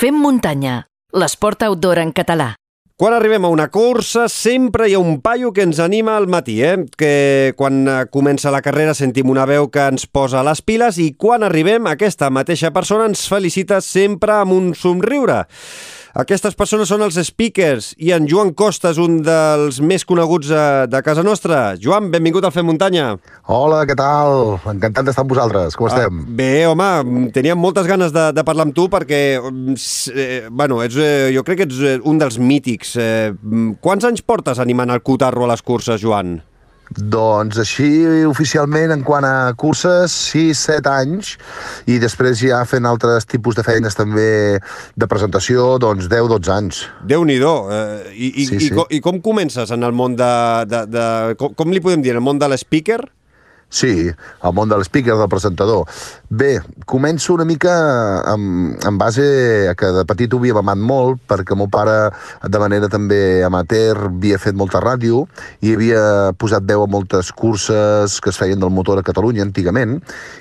Fem muntanya, l'esport outdoor en català. Quan arribem a una cursa, sempre hi ha un paio que ens anima al matí, eh? que quan eh, comença la carrera sentim una veu que ens posa les piles i quan arribem aquesta mateixa persona ens felicita sempre amb un somriure. Aquestes persones són els speakers i en Joan Costa és un dels més coneguts de, de casa nostra. Joan, benvingut al Fem Muntanya. Hola, què tal? Encantat d'estar amb vosaltres. Com estem? Ah, bé, home, teníem moltes ganes de, de parlar amb tu perquè, eh, bueno, ets, eh, jo crec que ets eh, un dels mítics. Eh, quants anys portes animant el Cotarro a les curses, Joan? Doncs així, oficialment, en quant a curses, 6-7 anys, i després ja fent altres tipus de feines també de presentació, doncs 10-12 anys. Déu-n'hi-do. Eh, i, i, sí, i, sí. I, I com comences en el món de... de, de com, com li podem dir, en el món de l'speaker? Sí, el món de l'speaker, del presentador. Bé, començo una mica amb, amb base a que de petit ho havia amat molt, perquè meu pare, de manera també amateur, havia fet molta ràdio i havia posat veu a moltes curses que es feien del motor a Catalunya antigament,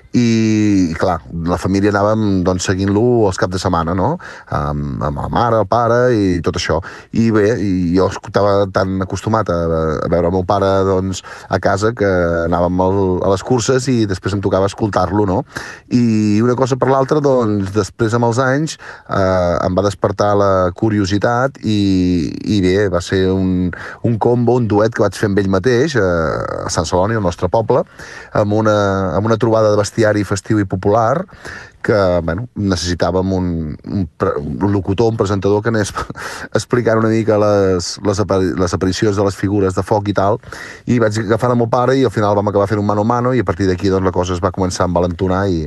i, clar, la família anàvem doncs, seguint-lo els caps de setmana, no? Amb, amb la mare, el pare i tot això. I bé, i jo estava tan acostumat a, a veure el meu pare doncs, a casa que anàvem al, a les curses i després em tocava escoltar-lo, no? I una cosa per l'altra, doncs, després amb els anys eh, em va despertar la curiositat i, i bé, va ser un, un combo, un duet que vaig fer amb ell mateix eh, a Sant Celoni, al nostre poble, amb una, amb una trobada de bestiar bestiari festiu i popular que bueno, necessitàvem un, un, un locutor, un presentador que anés explicant una mica les, les, apari les aparicions de les figures de foc i tal, i vaig agafar el meu pare i al final vam acabar fent un mano a mano i a partir d'aquí doncs, la cosa es va començar a envalentonar i,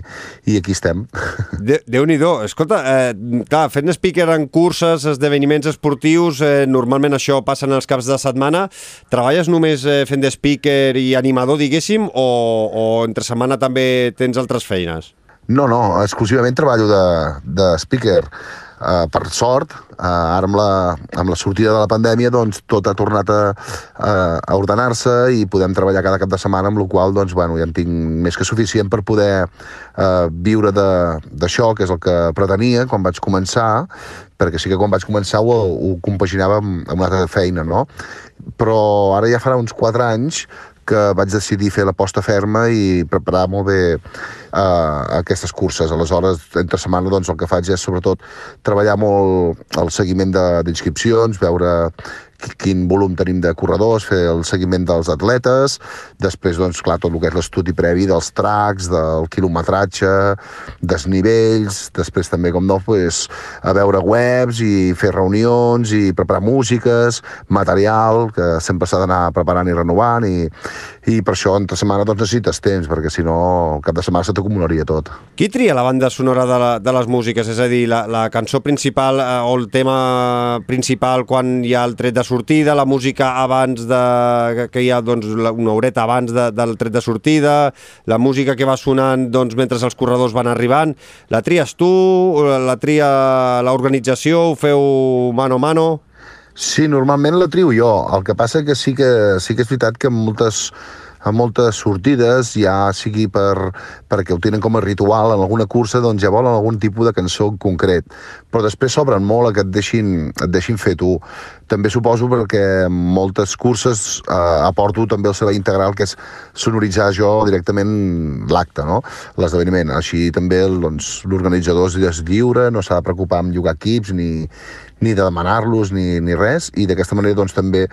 i aquí estem. Déu-n'hi-do. Escolta, eh, clar, fent speaker en curses, esdeveniments esportius, eh, normalment això passa en els caps de setmana. Treballes només eh, fent de speaker i animador, diguéssim, o, o entre setmana també tens altres feines? No, no, exclusivament treballo de, de speaker. Uh, per sort, uh, ara amb la, amb la sortida de la pandèmia, doncs tot ha tornat a, a, a ordenar-se i podem treballar cada cap de setmana, amb la qual doncs, bueno, ja en tinc més que suficient per poder uh, viure d'això, que és el que pretenia quan vaig començar, perquè sí que quan vaig començar ho, ho compaginava amb, amb una altra feina, no? Però ara ja farà uns 4 anys que vaig decidir fer l'aposta ferma i preparar molt bé uh, aquestes curses. Aleshores, entre setmana, doncs, el que faig és, sobretot, treballar molt el seguiment d'inscripcions, veure quin volum tenim de corredors, fer el seguiment dels atletes, després, doncs, clar, tot el que és l'estudi previ dels tracks, del quilometratge, desnivells, després també, com no, pues, a veure webs i fer reunions i preparar músiques, material, que sempre s'ha d'anar preparant i renovant, i, i per això entre setmana doncs, necessites temps, perquè si no, cap de setmana se t'acumularia tot. Qui tria la banda sonora de, la, de les músiques? És a dir, la, la cançó principal eh, o el tema principal quan hi ha el tret de sortida, la música abans de... que hi ha doncs, una horeta abans de, del tret de sortida, la música que va sonant doncs, mentre els corredors van arribant. La tries tu, la tria l'organització, ho feu mano a mano? Sí, normalment la trio jo. El que passa que sí que, sí que és veritat que moltes a moltes sortides, ja sigui per, perquè ho tenen com a ritual en alguna cursa, doncs ja volen algun tipus de cançó en concret. Però després s'obren molt a que et deixin, et deixin fer tu. També suposo perquè en moltes curses eh, aporto també el servei integral, que és sonoritzar jo directament l'acte, no? l'esdeveniment. Així també doncs, l'organitzador doncs, és lliure, no s'ha de preocupar amb llogar equips ni, ni de demanar-los ni, ni res, i d'aquesta manera doncs, també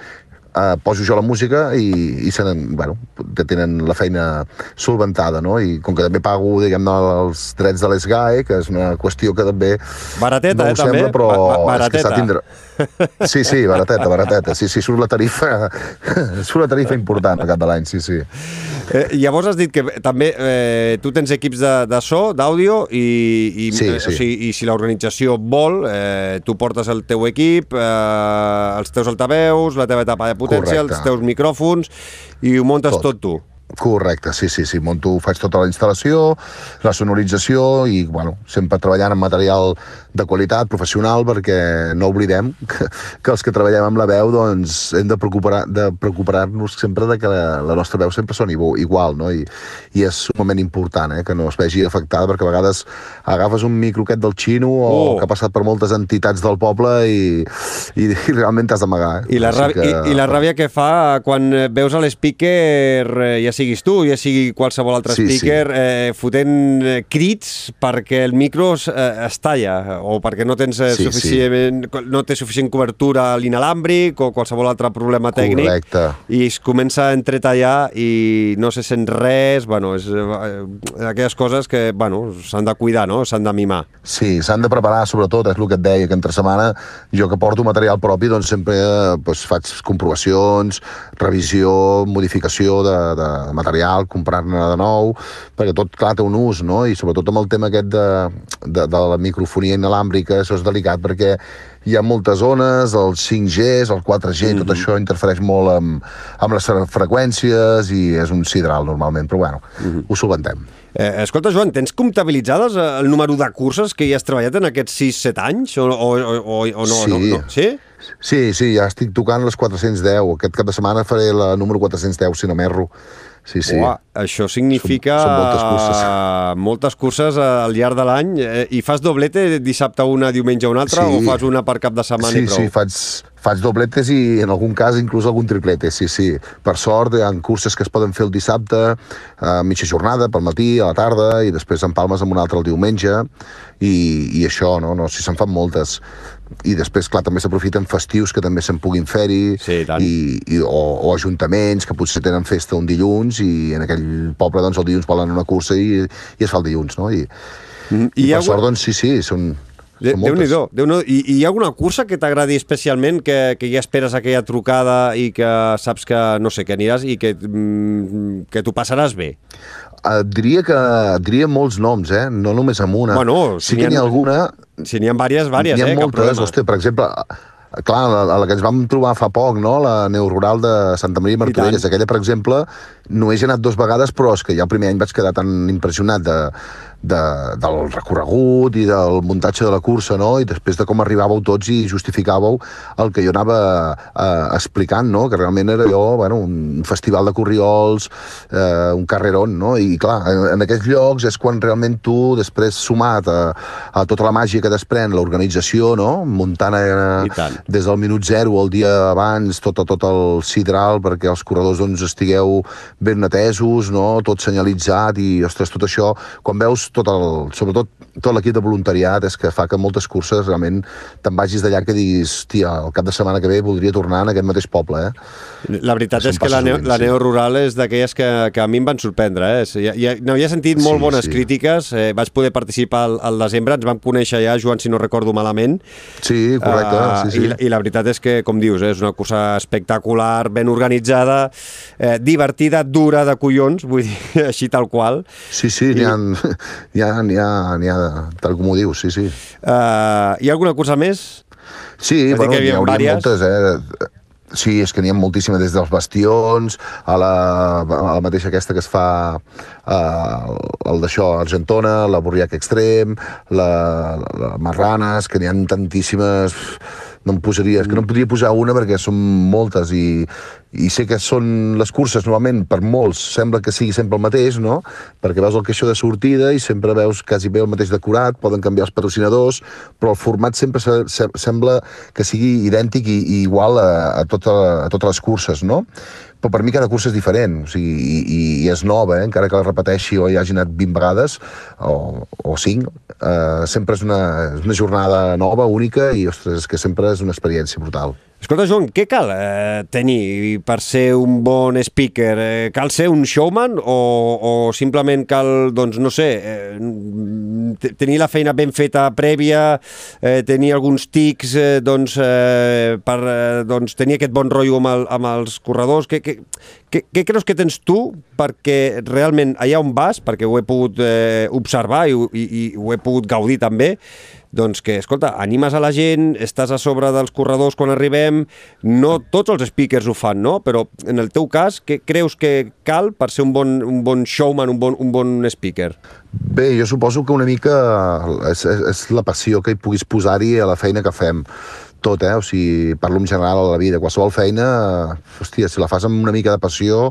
eh, poso jo la música i, i se bueno, tenen la feina solventada, no? I com que també pago, diguem-ne, els drets de l'ESGAE, que és una qüestió que també barateta, no eh, sembla, també? però ba barateta. és que s'ha tindre... Sí, sí, barateta, barateta. Sí, sí, surt la tarifa, surt la tarifa important al cap de l'any, sí, sí. Eh, llavors has dit que també eh, tu tens equips de, de so, d'àudio, i, i, sí, eh, sí. o sigui, i si l'organització vol, eh, tu portes el teu equip, eh, els teus altaveus, la teva etapa de potència, Correcte. els teus micròfons, i ho muntes tot, tot tu. Correcte, sí, sí, sí. Monto, faig tota la instal·lació, la sonorització i, bueno, sempre treballant amb material de qualitat, professional, perquè no oblidem que, que els que treballem amb la veu doncs, hem de preocupar-nos de preocupar sempre de que la, la nostra veu sempre soni igual, no? I, i és un moment important, eh? que no es vegi afectada, perquè a vegades agafes un micro aquest del xino o oh. que ha passat per moltes entitats del poble i, i, i realment t'has d'amagar. Eh? I, la ràbia, que... i, I la ràbia que fa quan veus a l'speaker, eh, ja siguis tu, ja sigui qualsevol altre sí, speaker, sí. Eh, fotent eh, crits perquè el micro es, eh, es talla o perquè no tens sí, suficient, sí. no té suficient cobertura a l'inalàmbric o qualsevol altre problema tècnic Correcte. i es comença a entretallar i no se sent res, bueno, és eh, aquelles coses que, bueno, s'han de cuidar, no? S'han de mimar. Sí, s'han de preparar, sobretot, és el que et deia, que entre setmana jo que porto material propi, doncs sempre eh, doncs, faig comprovacions, revisió, modificació de, de material, comprar-ne de nou, perquè tot, clar, té un ús, no? I sobretot amb el tema aquest de, de, de la microfonia inalàmbrica, això és delicat perquè hi ha moltes zones, el 5G, el 4G, mm -hmm. tot això interfereix molt amb, amb les freqüències i és un sidral normalment, però bueno, mm -hmm. ho solventem. Eh, escolta, Joan, tens comptabilitzades eh, el número de curses que hi has treballat en aquests 6-7 anys? O, o, o, o no, sí. no, no? Sí? Sí, sí, ja estic tocant les 410. Aquest cap de setmana faré la número 410, si no m'erro. Sí, sí. Uà, això significa són, són moltes curses. moltes curses al llarg de l'any. Eh, I fas doblete dissabte una, diumenge una altra, sí. o fas una per cap de setmana sí, i prou? Sí, faig, faig dobletes i en algun cas inclús algun triplete, sí, sí. Per sort hi ha curses que es poden fer el dissabte, a mitja jornada, pel matí, a la tarda, i després empalmes amb una altra el diumenge, i, i això, no? no si se'n fan moltes i després, clar, també s'aprofiten festius que també se'n puguin fer-hi sí, i, i, o, o ajuntaments que potser tenen festa un dilluns i en aquell poble doncs, el dilluns volen una cursa i, i es fa el dilluns, no? I, mm, i, i per sort, doncs, sí, sí, són, de, Déu-n'hi-do. Déu I, I hi ha alguna cursa que t'agradi especialment, que, que ja esperes aquella trucada i que saps que, no sé, que aniràs i que, mm, que t'ho passaràs bé? Uh, diria que diria molts noms, eh? No només amb una. Bueno, sí si que n'hi ha alguna... Si n'hi ha diverses, diverses, eh? N'hi ha moltes, hòstia, per exemple, clar, la, la que ens vam trobar fa poc, no? la Rural de Santa Maria Martorelles, aquella, per exemple, no he anat dues vegades, però és que ja el primer any vaig quedar tan impressionat de, de, del recorregut i del muntatge de la cursa, no? I després de com arribàveu tots i justificàveu el que jo anava eh, explicant, no? Que realment era jo, bueno, un festival de corriols, eh, un carrerón, no? I clar, en, en aquests llocs és quan realment tu, després sumat a, a tota la màgia que desprèn l'organització, no? Muntant eh, des del minut zero el dia abans tot, tot el sidral perquè els corredors doncs, estigueu ben atesos, no? Tot senyalitzat i, ostres, tot això, quan veus tot el, sobretot tot l'equip de voluntariat és que fa que moltes curses realment te'n vagis d'allà que diguis, tia, el cap de setmana que ve voldria tornar en aquest mateix poble, eh? La veritat és que la, neo, la neo rural és d'aquelles que, que a mi em van sorprendre, eh? Ja, ja, n'havia sentit molt sí, bones sí. crítiques, eh, vaig poder participar al, al desembre, ens vam conèixer ja, Joan, si no recordo malament. Sí, correcte, uh, sí, sí. I, I la veritat és que, com dius, eh, és una cursa espectacular, ben organitzada, eh, divertida, dura de collons, vull dir, així tal qual. Sí, sí, I... n'hi ha, n'hi ha, n'hi ha, n'hi ha, tal com ho dius, sí, sí. Uh, hi ha alguna cosa més? Sí, bueno, n'hi hauria moltes, eh? Sí, és que n'hi ha moltíssima, des dels bastions, a la, a la mateixa aquesta que es fa eh, el d'això, Argentona, la Borriac Extrem, la, la, la Marranes, que n'hi ha tantíssimes no em posaria, és que no em podria posar una perquè són moltes i, i sé que són les curses normalment per molts sembla que sigui sempre el mateix no? perquè veus el caixó de sortida i sempre veus quasi bé el mateix decorat poden canviar els patrocinadors però el format sempre se, se, sembla que sigui idèntic i, i igual a, a, tota, a totes les curses no? Però per mi cada cursa és diferent, o sigui, i, i, i és nova, eh? encara que la repeteixi o hi hagi anat 20 vegades, o, o 5, eh, sempre és una, és una jornada nova, única, i, ostres, és que sempre és una experiència brutal. Escolta, Joan, què cal eh, tenir per ser un bon speaker? Eh, cal ser un showman o, o simplement cal, doncs, no sé, eh, tenir la feina ben feta prèvia, eh, tenir alguns tics eh, doncs, eh, per eh, doncs, tenir aquest bon rotllo amb, el, amb els corredors? Què, què, què, què creus que tens tu perquè realment allà on vas, perquè ho he pogut eh, observar i, i, i ho he pogut gaudir també, doncs que, escolta, animes a la gent, estàs a sobre dels corredors quan arribem, no tots els speakers ho fan, no? Però en el teu cas, què creus que cal per ser un bon, un bon showman, un bon, un bon speaker? Bé, jo suposo que una mica és, és, és la passió que hi puguis posar-hi a la feina que fem tot, eh? O sigui, parlo en general a la vida. Qualsevol feina, hòstia, si la fas amb una mica de passió,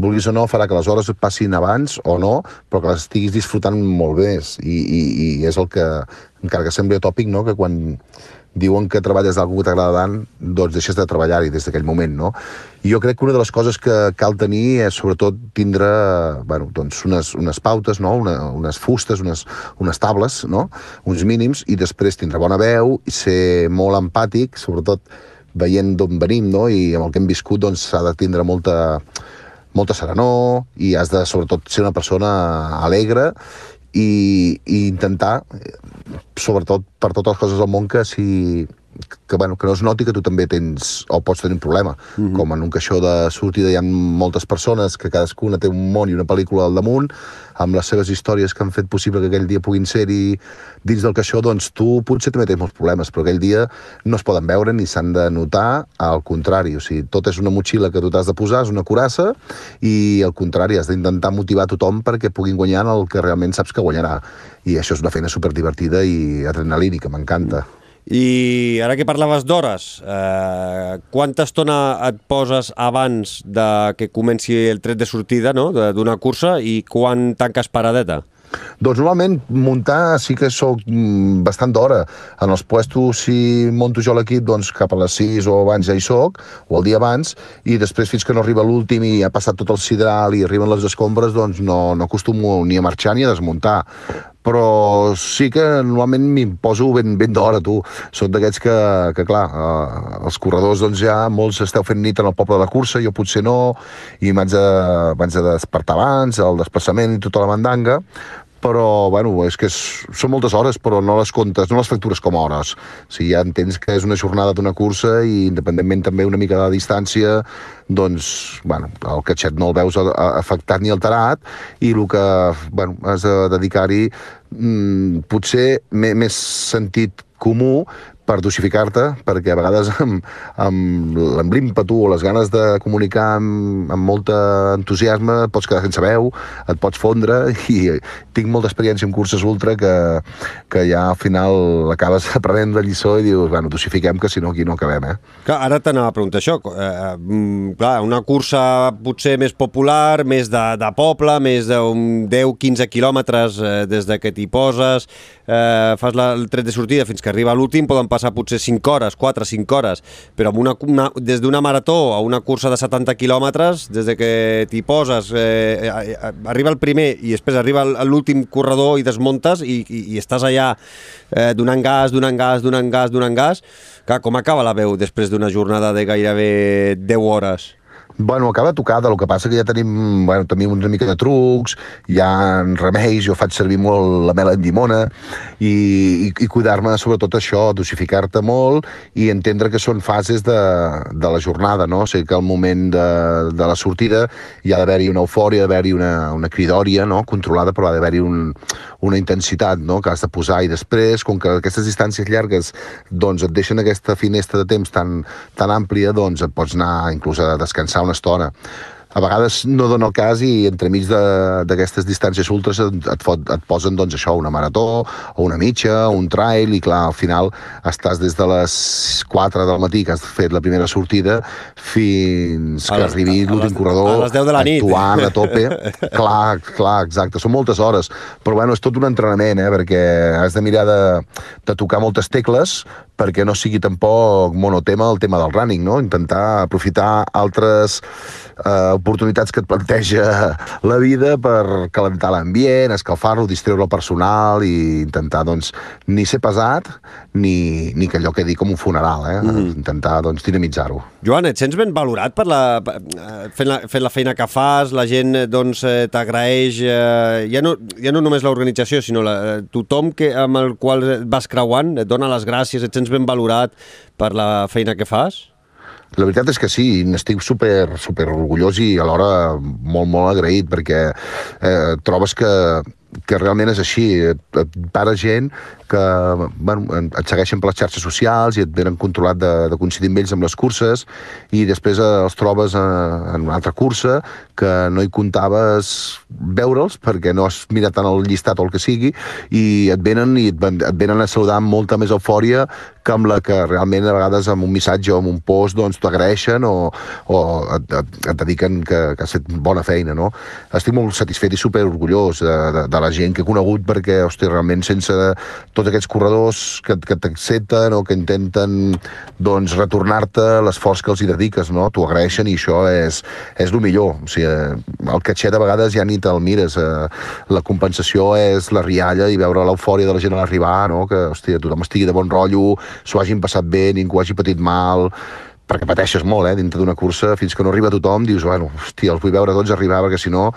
vulguis o no, farà que les hores passin abans o no, però que les estiguis disfrutant molt més. I, i, i és el que, encara que sembli tòpic, no?, que quan diuen que treballes d'algú que t'agrada tant, doncs deixes de treballar-hi des d'aquell moment, no? I jo crec que una de les coses que cal tenir és sobretot tindre bueno, doncs unes, unes pautes, no? Una, unes fustes, unes, unes tables, no? uns mínims, i després tindre bona veu i ser molt empàtic, sobretot veient d'on venim no? i amb el que hem viscut doncs s'ha de tindre molta, molta serenor i has de sobretot ser una persona alegre i, i intentar, sobretot per totes les coses del món, que si que, bueno, que no es noti que tu també tens o pots tenir un problema. Mm -hmm. Com en un caixó de sortida hi ha moltes persones que cadascuna té un món i una pel·lícula al damunt, amb les seves històries que han fet possible que aquell dia puguin ser-hi dins del caixó, doncs tu potser també tens molts problemes, però aquell dia no es poden veure ni s'han de notar, al contrari, o sigui, tot és una motxilla que tu t'has de posar, és una curassa, i al contrari, has d'intentar motivar tothom perquè puguin guanyar el que realment saps que guanyarà. I això és una feina superdivertida i adrenalínica, m'encanta. Mm. I ara que parlaves d'hores, eh, quanta estona et poses abans de que comenci el tret de sortida no? d'una cursa i quan tanques paradeta? Doncs normalment muntar sí que sóc mm, bastant d'hora. En els puestos, si monto jo l'equip, doncs cap a les 6 o abans ja hi soc, o el dia abans, i després fins que no arriba l'últim i ha passat tot el sidral i arriben les escombres, doncs no, no acostumo ni a marxar ni a desmuntar però sí que normalment m'imposo ben, ben d'hora, tu. Són d'aquests que, que, clar, eh, els corredors, doncs ja molts esteu fent nit en el poble de la cursa, jo potser no, i m'haig de, de despertar abans, el desplaçament i tota la mandanga, però, bueno, és que és, són moltes hores, però no les comptes, no les factures com a hores. O sigui, ja entens que és una jornada d'una cursa i, independentment també una mica de la distància, doncs, bueno, el catxet no el veus afectat ni alterat i el que, bueno, has de dedicar-hi mmm, potser més sentit comú per dosificar-te, perquè a vegades amb, amb, amb l'ímpetu o les ganes de comunicar amb, amb molt entusiasme et pots quedar sense veu, et pots fondre i tinc molta experiència en curses ultra que, que ja al final acabes aprenent la lliçó i dius, bueno, dosifiquem que si no aquí no acabem, eh? Clar, ara t'anava a preguntar això. Eh, eh clar, una cursa potser més popular, més de, de poble, més d'un 10-15 quilòmetres eh, des de que t'hi poses, eh, fas la, el tret de sortida fins que arriba l'últim, poden passar potser 5 hores, 4, 5 hores, però amb una, una, des d'una marató a una cursa de 70 quilòmetres, des de que t'hi poses, eh, eh, eh, arriba el primer i després arriba l'últim corredor i desmontes i, i, i estàs allà eh, donant gas, donant gas, donant gas, donant gas, Clar, com acaba la veu després d'una jornada de gairebé 10 hores? Bueno, acaba tocada, el que passa que ja tenim, bueno, tenim una mica de trucs, hi ha remeis, jo faig servir molt la mela en llimona i, i, i cuidar-me sobretot això, dosificar-te molt i entendre que són fases de, de la jornada, no? O sigui que al moment de, de la sortida hi ha d'haver-hi una eufòria, d'haver-hi una, una cridòria no? controlada, però ha d'haver-hi un, una intensitat no? que has de posar i després, com que aquestes distàncies llargues doncs et deixen aquesta finestra de temps tan, tan àmplia, doncs et pots anar inclús a descansar una estona a vegades no dona el cas i entremig d'aquestes distàncies ultres et, fot, et posen doncs, això, una marató o una mitja, un trail i clar, al final estàs des de les 4 del matí que has fet la primera sortida fins que les, arribi l'últim corredor a les 10 de la nit. actuant a tope clar, clar, exacte, són moltes hores però bueno, és tot un entrenament eh, perquè has de mirar de, de tocar moltes tecles perquè no sigui tampoc monotema el tema del running, no? intentar aprofitar altres eh, oportunitats que et planteja la vida per calentar l'ambient, escalfar-lo, distreure el personal i intentar, doncs, ni ser pesat ni, ni que allò quedi com un funeral, eh? Mm. Intentar, doncs, dinamitzar-ho. Joan, et sents ben valorat per la, eh, fent, la, fent la feina que fas, la gent, doncs, eh, t'agraeix, eh, ja, no, ja no només l'organització, sinó la, eh, tothom que, amb el qual vas creuant et dona les gràcies, et sents ben valorat per la feina que fas? La veritat és que sí, n'estic super, super orgullós i alhora molt, molt agraït perquè eh, trobes que, que realment és així. Et para gent que bueno, et segueixen per les xarxes socials i et venen controlat de, de coincidir amb ells amb les curses i després eh, els trobes en, en una altra cursa que no hi comptaves veure'ls perquè no has mirat tant el llistat o el que sigui i et venen i et, et venen a saludar amb molta més eufòria que amb la que realment a vegades amb un missatge o amb un post doncs t'agraeixen o, o et, et, et dediquen que, que has fet bona feina, no? Estic molt satisfet i super orgullós de, de, de la gent que he conegut perquè, hosti, realment sense tots aquests corredors que, que t'accepten o que intenten doncs retornar-te l'esforç que els hi dediques, no? T'ho agraeixen i això és, és el millor. O sigui, el catxet a vegades ja ni te'l mires. Eh, la compensació és la rialla i veure l'eufòria de la gent a l'arribar, no? Que, hòstia, tothom estigui de bon rotllo, s'ho hagin passat bé, ningú hagi patit mal, perquè pateixes molt, eh, dintre d'una cursa, fins que no arriba tothom, dius, bueno, hòstia, els vull veure tots arribar, perquè si no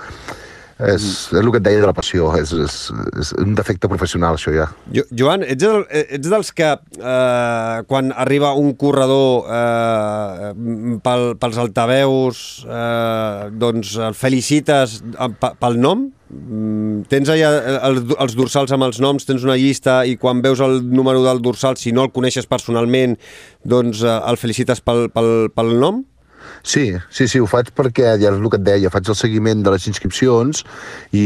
és, és el que et deia de la passió, és, és, és un defecte professional, això ja. Jo, Joan, ets, el, ets dels que eh, quan arriba un corredor eh, pel, pels altaveus eh, doncs el felicites pel nom? Mm, tens allà el, els dorsals amb els noms, tens una llista i quan veus el número del dorsal, si no el coneixes personalment, doncs eh, el felicites pel, pel, pel nom? Sí, sí, sí, ho faig perquè, ja és el que et deia, faig el seguiment de les inscripcions i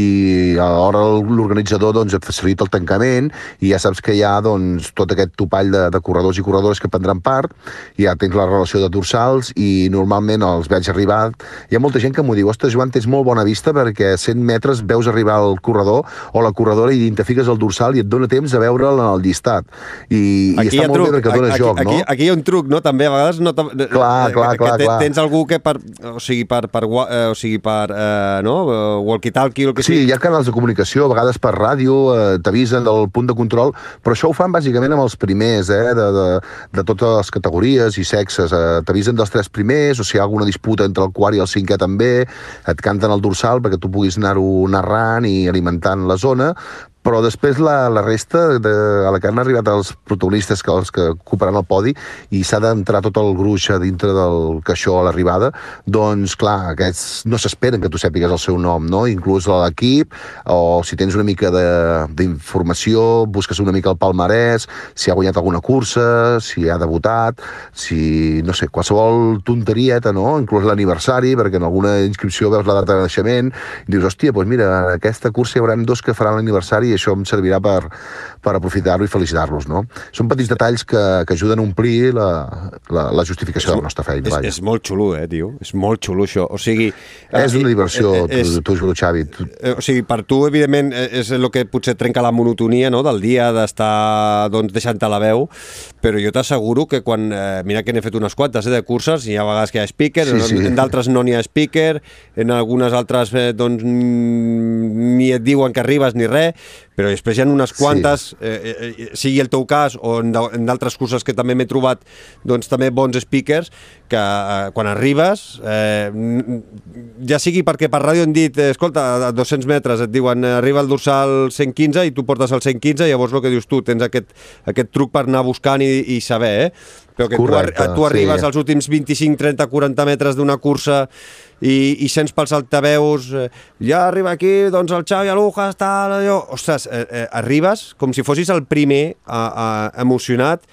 a l'hora l'organitzador doncs, et facilita el tancament i ja saps que hi ha doncs, tot aquest topall de, de corredors i corredores que prendran part, i ja tens la relació de dorsals i normalment els veig arribar. Hi ha molta gent que m'ho diu, ostres, Joan, tens molt bona vista perquè a 100 metres veus arribar el corredor o la corredora i identifiques el dorsal i et dona temps de veure'l en el llistat. I, i està molt truc. bé perquè dona aquí, joc, aquí, no? Aquí hi ha un truc, no? També a vegades no... Clar, clar, clar, clar. Tens algú que per, o sigui, per, per, eh, o sigui, per eh, no? walkie-talkie o el que sí, sigui. hi ha canals de comunicació, a vegades per ràdio, eh, t'avisen del punt de control, però això ho fan bàsicament amb els primers, eh, de, de, de totes les categories i sexes. Eh, t'avisen dels tres primers, o si hi ha alguna disputa entre el quart i el cinquè també, et canten el dorsal perquè tu puguis anar-ho narrant i alimentant la zona, però després la, la resta de, a la que han arribat els protagonistes que els que ocuparan el podi i s'ha d'entrar tot el gruix a dintre del caixó a l'arribada, doncs clar, aquests no s'esperen que tu sàpigues el seu nom, no? Inclús l'equip, o si tens una mica d'informació, busques una mica el palmarès, si ha guanyat alguna cursa, si ha debutat, si, no sé, qualsevol tonterieta, no? Inclús l'aniversari, perquè en alguna inscripció veus la data de naixement, i dius, hòstia, doncs mira, aquesta cursa hi haurà dos que faran l'aniversari i això em servirà per, per aprofitar-lo i felicitar-los, no? Són petits detalls que, que ajuden a omplir la, la, la justificació és, de la nostra feina. És, és molt xulo, eh, tio? És molt xulo, això. O sigui... És una diversió, eh, eh, és, tu, tu, Xavi. Tu... O sigui, per tu, evidentment, és el que potser trenca la monotonia no? del dia, d'estar doncs, deixant-te la veu, però jo t'asseguro que quan... Eh, mira que n'he fet unes quantes eh, de curses, hi ha vegades que hi ha speaker, sí, sí. en d'altres no n'hi ha speaker, en algunes altres eh, doncs, ni et diuen que arribes ni res, però després hi ha unes quantes, sí. eh, eh, eh, sigui el teu cas o en d'altres curses que també m'he trobat doncs també bons speakers que eh, quan arribes eh, ja sigui perquè per ràdio han dit, eh, escolta, a 200 metres et diuen arriba el dorsal 115 i tu portes el 115 i llavors el que dius tu, tens aquest, aquest truc per anar buscant i, i saber, eh? Però que Correcte, tu, tu arribes sí. als últims 25, 30, 40 metres d'una cursa i, i sents pels altaveus eh, ja arriba aquí, doncs el Xavi Alujas tal, allò... Ostres, eh, eh, arribes com si fossis el primer a, a, emocionat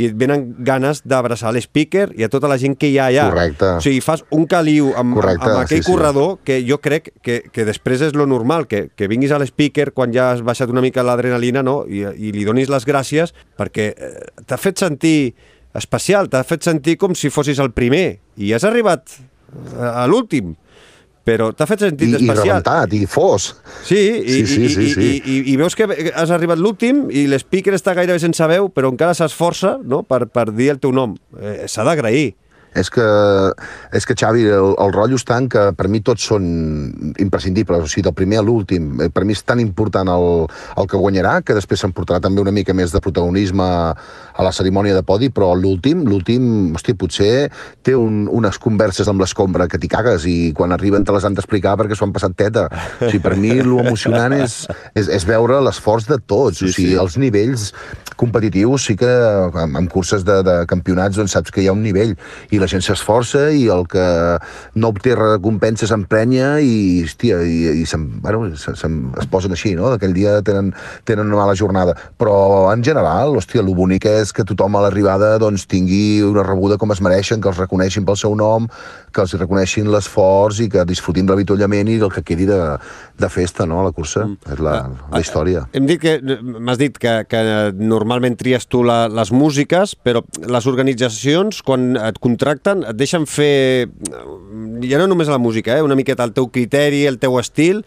i et venen ganes d'abraçar l'speaker i a tota la gent que hi ha allà. Correcte. O sigui, fas un caliu amb, Correcte, amb aquell sí, corredor sí. que jo crec que, que després és lo normal, que, que vinguis a l'speaker quan ja has baixat una mica l'adrenalina no? I, i li donis les gràcies perquè eh, t'ha fet sentir especial, t'ha fet sentir com si fossis el primer i has arribat a l'últim però t'ha fet sentir I, especial. I rebentat, i fos. Sí, i, sí, sí, sí, sí, sí. I, i, i veus que has arribat l'últim i l'speaker està gairebé sense veu, però encara s'esforça no? per, per dir el teu nom. Eh, S'ha d'agrair és que, és que Xavi, el, el rotllo està en que per mi tots són imprescindibles, o sigui, del primer a l'últim. Eh, per mi és tan important el, el que guanyarà, que després s'emportarà també una mica més de protagonisme a la cerimònia de podi, però l'últim, l'últim, hosti, potser té un, unes converses amb l'escombra que t'hi cagues i quan arriben te les han d'explicar perquè s'ho han passat teta. O sigui, per mi lo emocionant és, és, és veure l'esforç de tots, sí, o sigui, sí. els nivells competitius sí que amb, amb curses de, de campionats doncs saps que hi ha un nivell i la gent s'esforça i el que no obté recompensa s'emprenya i, hòstia, i, i se'n, bueno, se, se, es posen així, no? Aquell dia tenen, tenen una mala jornada. Però, en general, hòstia, el bonic és que tothom a l'arribada doncs, tingui una rebuda com es mereixen, que els reconeixin pel seu nom, que els reconeixin l'esforç i que disfrutin de l'avituallament i del que quedi de, de festa, no?, a la cursa. Mm. És la, ah, la història. Hem dit que, m'has dit que, que normalment tries tu la, les músiques, però les organitzacions, quan et contracten, et deixen fer, ja no només la música, eh, una miqueta el teu criteri, el teu estil,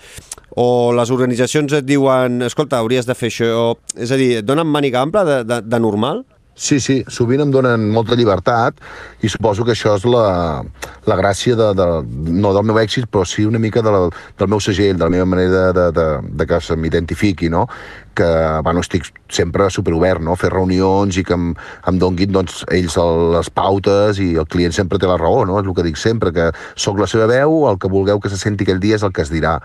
o les organitzacions et diuen, escolta, hauries de fer això, és a dir, et donen màniga ampla de, de, de normal? Sí, sí, sovint em donen molta llibertat i suposo que això és la, la gràcia de, de, no del meu èxit, però sí una mica de la, del meu segell, de la meva manera de, de, de que se m'identifiqui, no? Que bueno, estic sempre superobert, no? fer reunions i que em, em donguin doncs, ells les pautes i el client sempre té la raó, no? és el que dic sempre, que sóc la seva veu, el que vulgueu que se senti aquell dia és el que es dirà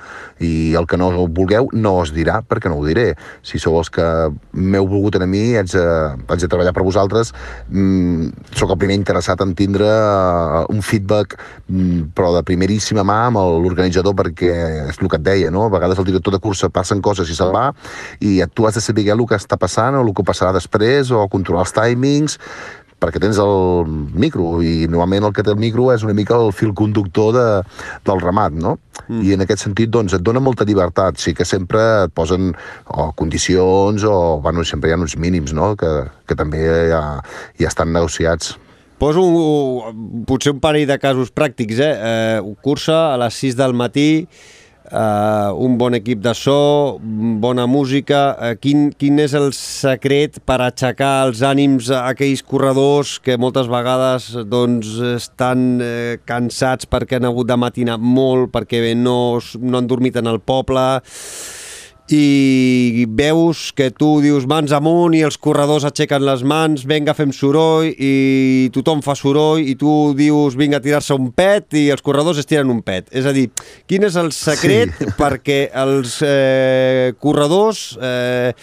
i el que no vulgueu no es dirà perquè no ho diré. Si sou els que m'heu volgut a mi, haig de, haig de treballar per vosaltres, mm, sóc el primer interessat en tindre uh, un feedback mm, però de primeríssima mà amb l'organitzador perquè és el que et deia, no? a vegades el director de cursa passen coses i se'n va i tu has de saber el que està passant o el que passarà després o controlar els timings perquè tens el micro i normalment el que té el micro és una mica el fil conductor de, del ramat, no? Mm. I en aquest sentit, doncs, et dona molta llibertat. Sí que sempre et posen o condicions o, bueno, sempre hi ha uns mínims, no?, que, que també ja, ja estan negociats. Poso un, potser un parell de casos pràctics, eh? eh cursa a les 6 del matí, uh, un bon equip de so, bona música. Uh, quin, quin és el secret per aixecar els ànims a aquells corredors que moltes vegades doncs, estan uh, cansats perquè han hagut de matinar molt, perquè no, no han dormit en el poble i veus que tu dius mans amunt i els corredors aixequen les mans, venga, fem soroll i tothom fa soroll i tu dius vinga a tirar-se un pet i els corredors es tiren un pet. És a dir, quin és el secret sí. perquè els eh, corredors eh,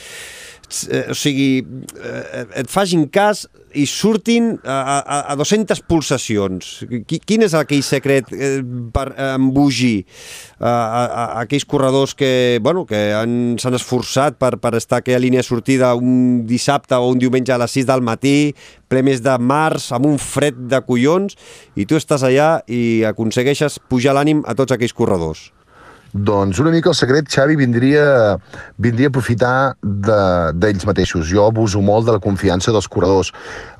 eh, o sigui, eh, et facin cas i surtin a, a, a 200 pulsacions. Quin és aquell secret eh, per embogir a, a, a aquells corredors que, bueno, que s'han esforçat per, per estar a aquella línia sortida un dissabte o un diumenge a les 6 del matí, ple mes de març, amb un fred de collons, i tu estàs allà i aconsegueixes pujar l'ànim a tots aquells corredors? Doncs una mica el secret, Xavi, vindria, vindria a aprofitar d'ells de, mateixos. Jo abuso molt de la confiança dels corredors.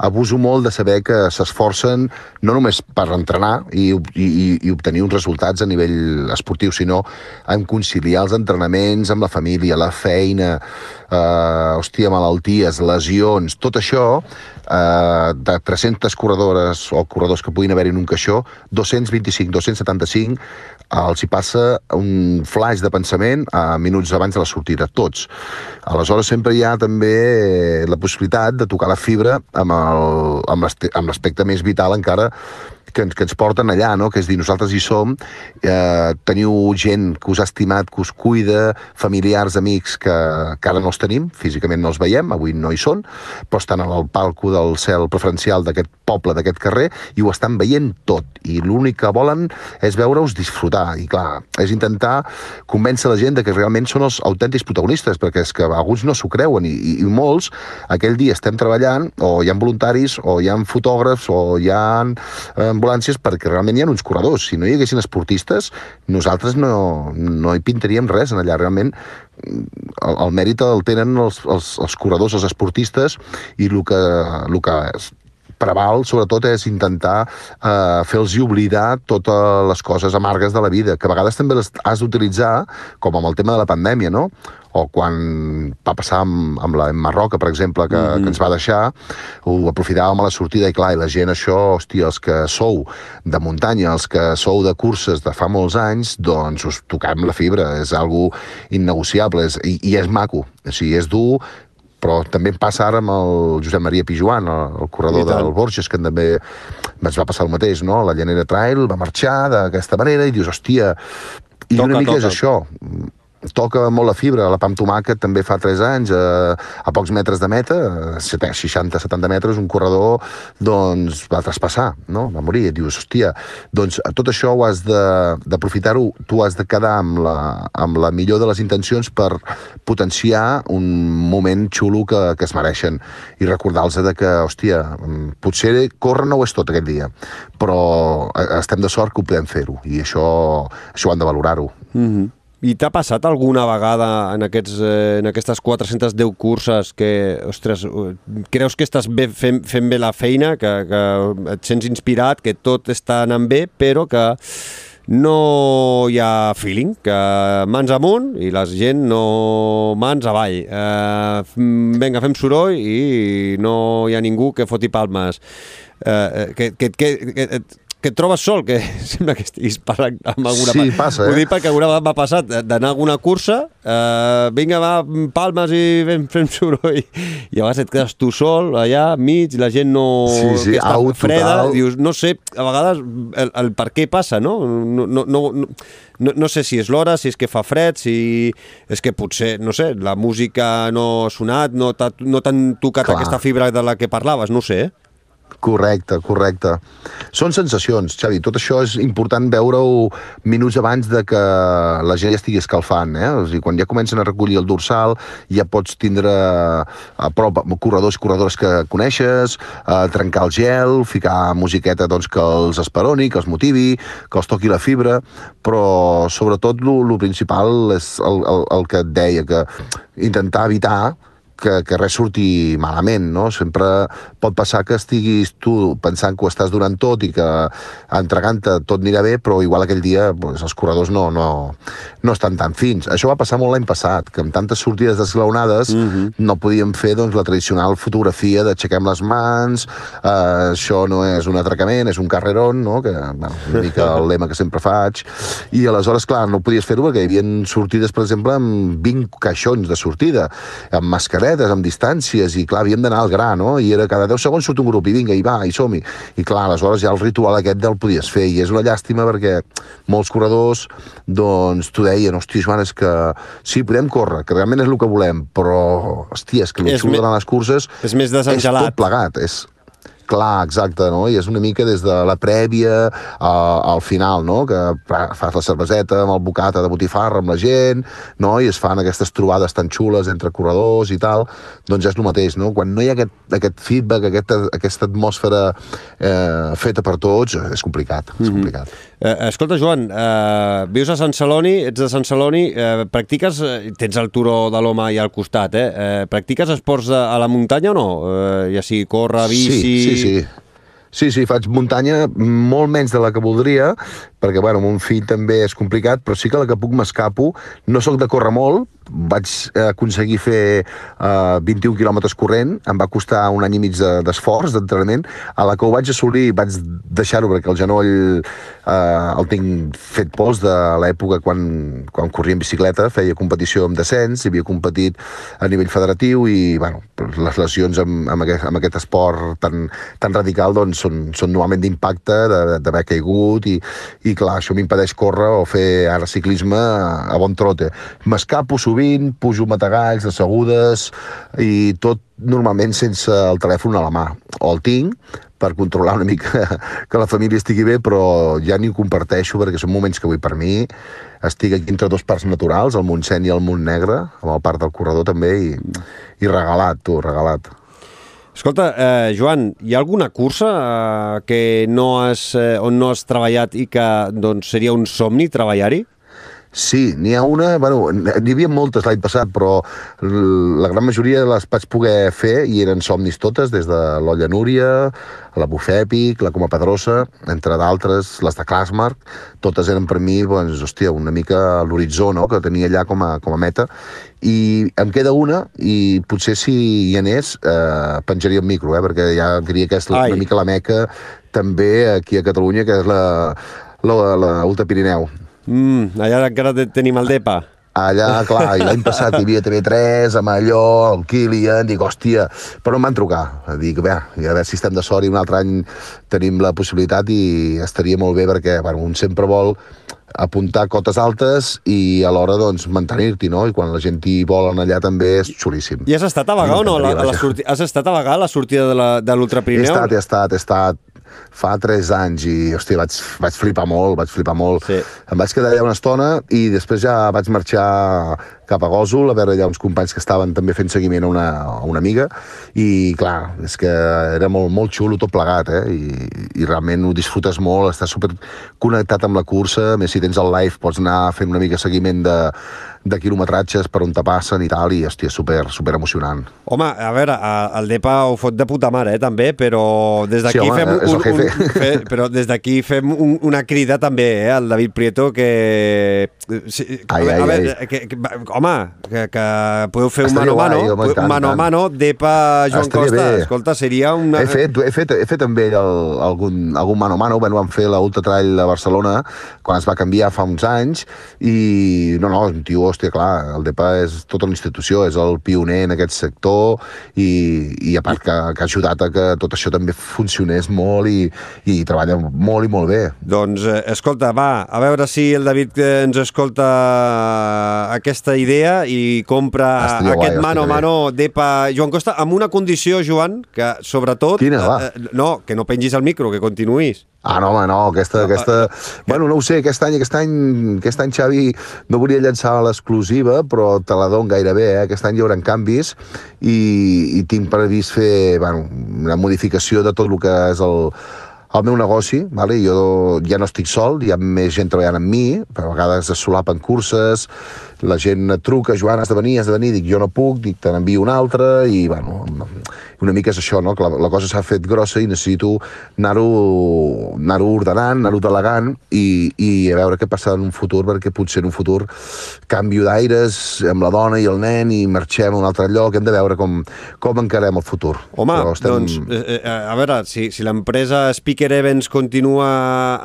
Abuso molt de saber que s'esforcen no només per entrenar i, i, i obtenir uns resultats a nivell esportiu, sinó en conciliar els entrenaments amb la família, la feina, eh, hòstia, malalties, lesions, tot això eh, de 300 corredores o corredors que puguin haver-hi en un caixó, 225, 275 els hi passa un flash de pensament a minuts abans de la sortida, tots. Aleshores sempre hi ha també la possibilitat de tocar la fibra amb l'aspecte més vital encara que, que ens porten allà, no? que és dir, nosaltres hi som, eh, teniu gent que us ha estimat, que us cuida, familiars, amics que, que ara no els tenim, físicament no els veiem, avui no hi són, però estan al palco del cel preferencial d'aquest poble, d'aquest carrer, i ho estan veient tot, i l'únic que volen és veure-us disfrutar, i clar, és intentar convèncer la gent de que realment són els autèntics protagonistes, perquè és que alguns no s'ho creuen, i, i, i molts, aquell dia estem treballant, o hi ha voluntaris, o hi ha fotògrafs, o hi ha eh, ambulàncies perquè realment hi ha uns corredors. Si no hi haguessin esportistes, nosaltres no, no hi pintaríem res en allà. Realment el, el mèrit el tenen els, els, els corredors, els esportistes, i el que, el que preval, sobretot, és intentar eh, fer-los oblidar totes les coses amargues de la vida, que a vegades també les has d'utilitzar, com amb el tema de la pandèmia, no? o quan va passar amb, amb la Emma Roca, per exemple, que, mm -hmm. que ens va deixar, ho aprofitàvem a la sortida i clar, i la gent això, hòstia, els que sou de muntanya, els que sou de curses de fa molts anys, doncs us toquem la fibra, és algo innegociable, és, i, i és maco, o sigui, és dur, però també em passa ara amb el Josep Maria Pijuan, el, el corredor del Borges, que també ens va passar el mateix, no? La Llanera Trail va marxar d'aquesta manera i dius, hòstia, i toca, una mica toca. és això toca molt la fibra. La Pam Tomàquet també fa 3 anys, a, a pocs metres de meta, a 60-70 metres, un corredor doncs, va traspassar, no? va morir. Et dius, hòstia, doncs tot això ho has d'aprofitar-ho, tu has de quedar amb la, amb la millor de les intencions per potenciar un moment xulo que, que es mereixen i recordar-los que, hòstia, potser córrer no ho és tot aquest dia, però eh, estem de sort que ho podem fer-ho i això, això ho han de valorar-ho. Mm -hmm. I t'ha passat alguna vegada en, aquests, eh, en aquestes 410 curses que, ostres, eh, creus que estàs bé, fent, fent bé la feina, que, que et sents inspirat, que tot està anant bé, però que no hi ha feeling, que mans amunt i la gent no mans avall. Eh, vinga, fem soroll i no hi ha ningú que foti palmes. Eh, que, que, que, que, que et trobes sol, que sembla que estiguis parlant amb alguna... Sí, passa, eh? Ho dic perquè alguna vegada m'ha passat d'anar a alguna cursa, eh, vinga, va, palmes i fem, fem soroll, i vegades et quedes tu sol allà, mig, la gent no... Sí, sí, que està au, freda, total. dius, no sé, a vegades el, el per què passa, no? No, no, no, no, no, no sé si és l'hora, si és que fa fred, si és que potser, no sé, la música no ha sonat, no t'han no tocat Clar. aquesta fibra de la que parlaves, no sé, eh? Correcte, correcte. Són sensacions, Xavi. Tot això és important veure-ho minuts abans de que la gent ja estigui escalfant. Eh? O sigui, quan ja comencen a recollir el dorsal, ja pots tindre a prop corredors i corredores que coneixes, a trencar el gel, ficar musiqueta doncs, que els esperoni, que els motivi, que els toqui la fibra, però sobretot el principal és el, el, el que et deia, que intentar evitar que, que res surti malament, no? Sempre pot passar que estiguis tu pensant que ho estàs donant tot i que entregant-te tot anirà bé, però igual aquell dia pues, els corredors no, no, no estan tan fins. Això va passar molt l'any passat, que amb tantes sortides desglaonades mm -hmm. no podíem fer doncs, la tradicional fotografia d'aixequem les mans, eh, això no és un atracament, és un carrerón, no? que bueno, una mica el lema que sempre faig, i aleshores, clar, no podies fer-ho perquè hi havia sortides, per exemple, amb 20 caixons de sortida, amb mascaretes, amb distàncies, i clar, havíem d'anar al gra, no? I era cada 10 segons surt un grup, i vinga, i va, i som-hi. I clar, aleshores ja el ritual aquest ja el podies fer, i és una llàstima perquè molts corredors, doncs, t'ho deien, hòstia, Joan, és que sí, podem córrer, que realment és el que volem, però, hòstia, és que el És xulo a les curses és més és desengelat. tot plegat, és, Clar, exacte, no? I és una mica des de la prèvia a, al final, no? Que fas la cerveseta amb el bocata de botifarra amb la gent, no? I es fan aquestes trobades tan xules entre corredors i tal, doncs ja és el mateix, no? Quan no hi ha aquest, aquest feedback, aquesta, aquesta atmosfera eh, feta per tots, és complicat, és complicat. Eh, escolta, Joan, eh, vius a Sant Celoni, ets de Sant Celoni, eh, practiques, eh, tens el turó de l'home i al costat, eh? eh practiques esports de, a la muntanya o no? Eh, ja sigui córrer, bici... Sí, sí, sí. Sí, sí, faig muntanya molt menys de la que voldria, perquè, bueno, amb un fill també és complicat, però sí que la que puc m'escapo. No sóc de córrer molt, vaig aconseguir fer eh, 21 quilòmetres corrent, em va costar un any i mig de- d'esforç, d'entrenament. A la que ho vaig assolir vaig deixar-ho perquè el genoll eh, el tinc fet pols de l'època quan, quan corria en bicicleta, feia competició amb descens, havia competit a nivell federatiu i, bueno, les lesions amb, amb, aquest, amb aquest esport tan, tan radical doncs, són, són normalment d'impacte, de- d'haver caigut i, i clar, això m'impedeix córrer o fer ara ciclisme a, bon trote. M'escapo sovint, pujo matagalls, assegudes i tot normalment sense el telèfon a la mà. O el tinc per controlar una mica que la família estigui bé, però ja ni ho comparteixo perquè són moments que vull per mi. Estic aquí entre dos parcs naturals, el Montseny i el Montnegre, amb el parc del corredor també, i, i regalat, tu, regalat. Escolta, eh, Joan, hi ha alguna cursa eh, que no has, eh, on no has treballat i que doncs, seria un somni treballar-hi? Sí, n'hi ha una, bueno, n'hi havia moltes l'any passat, però la gran majoria les vaig poder fer i eren somnis totes, des de l'Olla Núria, la Bufèpic, la Coma Pedrosa, entre d'altres, les de Clasmark, totes eren per mi, doncs, hòstia, una mica l'horitzó, no?, que tenia allà com a, com a meta, i em queda una, i potser si hi anés, eh, penjaria el micro, eh, perquè ja diria que és la, una mica la meca també aquí a Catalunya, que és la, la, la Ultra Pirineu. Mm, allà encara te- tenim el DEPA. Allà, clar, i l'any passat hi havia TV3, amb allò, el Kilian, dic, hòstia, però em van trucar. Dic, bé, a veure si estem de sort i un altre any tenim la possibilitat i estaria molt bé perquè, bueno, un sempre vol apuntar cotes altes i alhora doncs, mantenir-t'hi, no? I quan la gent hi vol anar allà també és xulíssim. I has estat a Bagà o no? La, a la sorti... Has estat a Bagà a la sortida de la- de l'Ultra He estat, he estat, he estat fa 3 anys i, hòstia, vaig, vaig flipar molt, vaig flipar molt. Sí. Em vaig quedar allà una estona i després ja vaig marxar cap a Gòsol a veure allà uns companys que estaven també fent seguiment a una, a una amiga i clar, és que era molt, molt xulo tot plegat, eh? I, i realment ho disfrutes molt, estàs super connectat amb la cursa, a més si tens el live pots anar fent una mica seguiment de, de quilometratges per on te passen i tal, i hòstia, super, super emocionant. Home, a veure, a- el DEPA ho fot de puta mare, eh, també, però des d'aquí Sí, home, fem, un, un, fe, però des d'aquí fem un, una crida també eh, al David Prieto que... Sí, a, Ai, veure, ai, a veure, ai. que, que, home, que, que podeu fer un Estaria mano a mano, home, tant, mano a tant. mano, DEPA Joan Estaria Costa. bé. Escolta, seria una... He fet, he fet, he fet també el, algun, algun mano a mano, bueno, vam fer la Ultra Trail a Barcelona quan es va canviar fa uns anys i no, no, un tio, hòstia, clar, el DEPA és tota una institució, és el pioner en aquest sector i, i a part que, que ha ajudat a que tot això també funcionés molt i, i treballa molt i molt bé. Doncs, eh, escolta, va, a veure si el David eh, ens escolta aquesta idea i compra Estaria guai, aquest mano a mano d'EPA Joan Costa amb una condició, Joan, que sobretot... Quina, va? eh, no, que no pengis el micro, que continuïs. Ah, no, home, no, aquesta... aquesta... Bueno, no ho sé, aquest any, aquest any, aquest any Xavi no volia llançar l'exclusiva, però te la dono gairebé, eh? Aquest any hi haurà canvis i, i tinc previst fer bueno, una modificació de tot el que és el, el meu negoci, vale? jo ja no estic sol, hi ha més gent treballant amb mi, a vegades es solapen curses, la gent truca, Joan, has de venir, has de venir, dic, jo no puc, dic, te n'envio una altra, i bueno, una mica és això, no? que la, la cosa s'ha fet grossa i necessito anar-ho anar ordenant, anar-ho delegant i, i a veure què passa en un futur, perquè potser en un futur canvio d'aires amb la dona i el nen i marxem a un altre lloc, hem de veure com, com encarem el futur. Home, Però estem... doncs, eh, eh, a veure, si, si l'empresa Speaker Events continua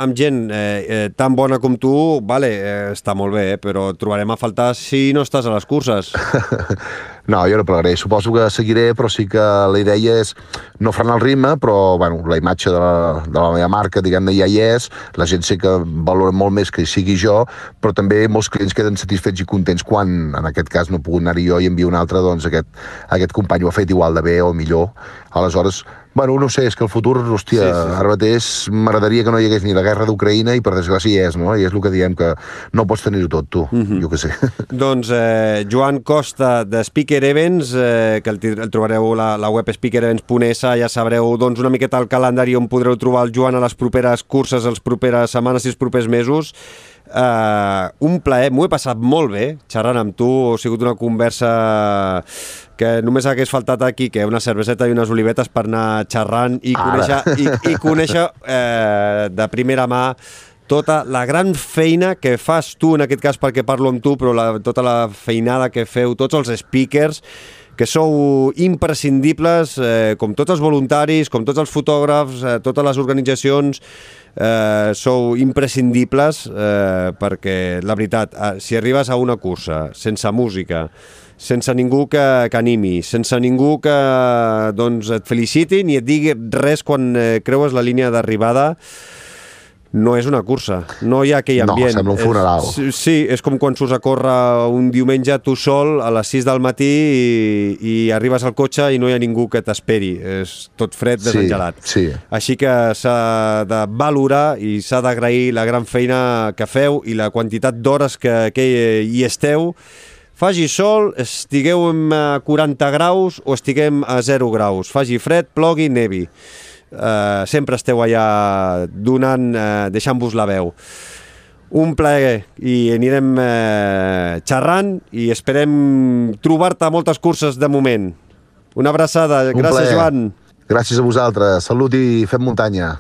amb gent eh, eh, tan bona com tu, vale, eh, està molt bé, eh, però trobarem a faltar si no estàs a les curses. No, jo no plegaré. Suposo que seguiré, però sí que la idea és no frenar el ritme, però bueno, la imatge de la, de la meva marca, diguem-ne, ja hi és. La gent sé que valora molt més que hi sigui jo, però també molts clients queden satisfets i contents quan, en aquest cas, no pogut anar-hi jo i envio un altre, doncs aquest, aquest company ho ha fet igual de bé o millor. Aleshores, bueno, no sé, és que el futur, hòstia, Sí, sí, ara mateix m'agradaria que no hi hagués ni la guerra d'Ucraïna i per desgràcia hi és, no? I és el que diem que no pots tenir-ho tot, tu, mm -hmm. jo que sé. Doncs eh, Joan Costa de Speaker Events, eh, que el, el trobareu a la, la web speakerevents.es, ja sabreu doncs, una miqueta el calendari on podreu trobar el Joan a les properes curses, les properes setmanes i els propers mesos. Uh, un plaer, m'ho he passat molt bé xerrant amb tu, ha sigut una conversa que només hagués faltat aquí que una cerveseta i unes olivetes per anar xerrant i Ara. conèixer, i, i conèixer eh, de primera mà tota la gran feina que fas tu, en aquest cas perquè parlo amb tu, però la, tota la feinada que feu, tots els speakers, que sou imprescindibles, eh, com tots els voluntaris, com tots els fotògrafs, eh, totes les organitzacions, eh, sou imprescindibles eh, perquè, la veritat, eh, si arribes a una cursa sense música, sense ningú que, que animi, sense ningú que doncs, et feliciti ni et digui res quan eh, creues la línia d'arribada, no és una cursa, no hi ha aquell No, ambient. sembla un funeral. És, sí, sí, és com quan surts a córrer un diumenge tu sol a les 6 del matí i, i arribes al cotxe i no hi ha ningú que t'esperi. És tot fred, Sí, desengelat. sí. Així que s'ha de valorar i s'ha d'agrair la gran feina que feu i la quantitat d'hores que, que hi esteu. Faci sol, estigueu a 40 graus o estiguem a 0 graus. Faci fred, plogui, nevi. Uh, sempre esteu allà donant, uh, deixant-vos la veu. Un plaer i anirem eh, xerrant i esperem trobar-te a moltes curses de moment. Una abraçada. Un Gràcies, plaer. Joan. Gràcies a vosaltres. Salut i fem muntanya.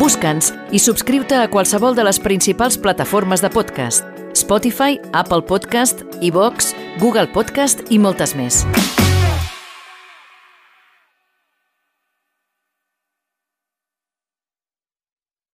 Busca'ns i subscriu-te a qualsevol de les principals plataformes de podcast. Spotify, Apple Podcast, iVox, Google Podcast i moltes més.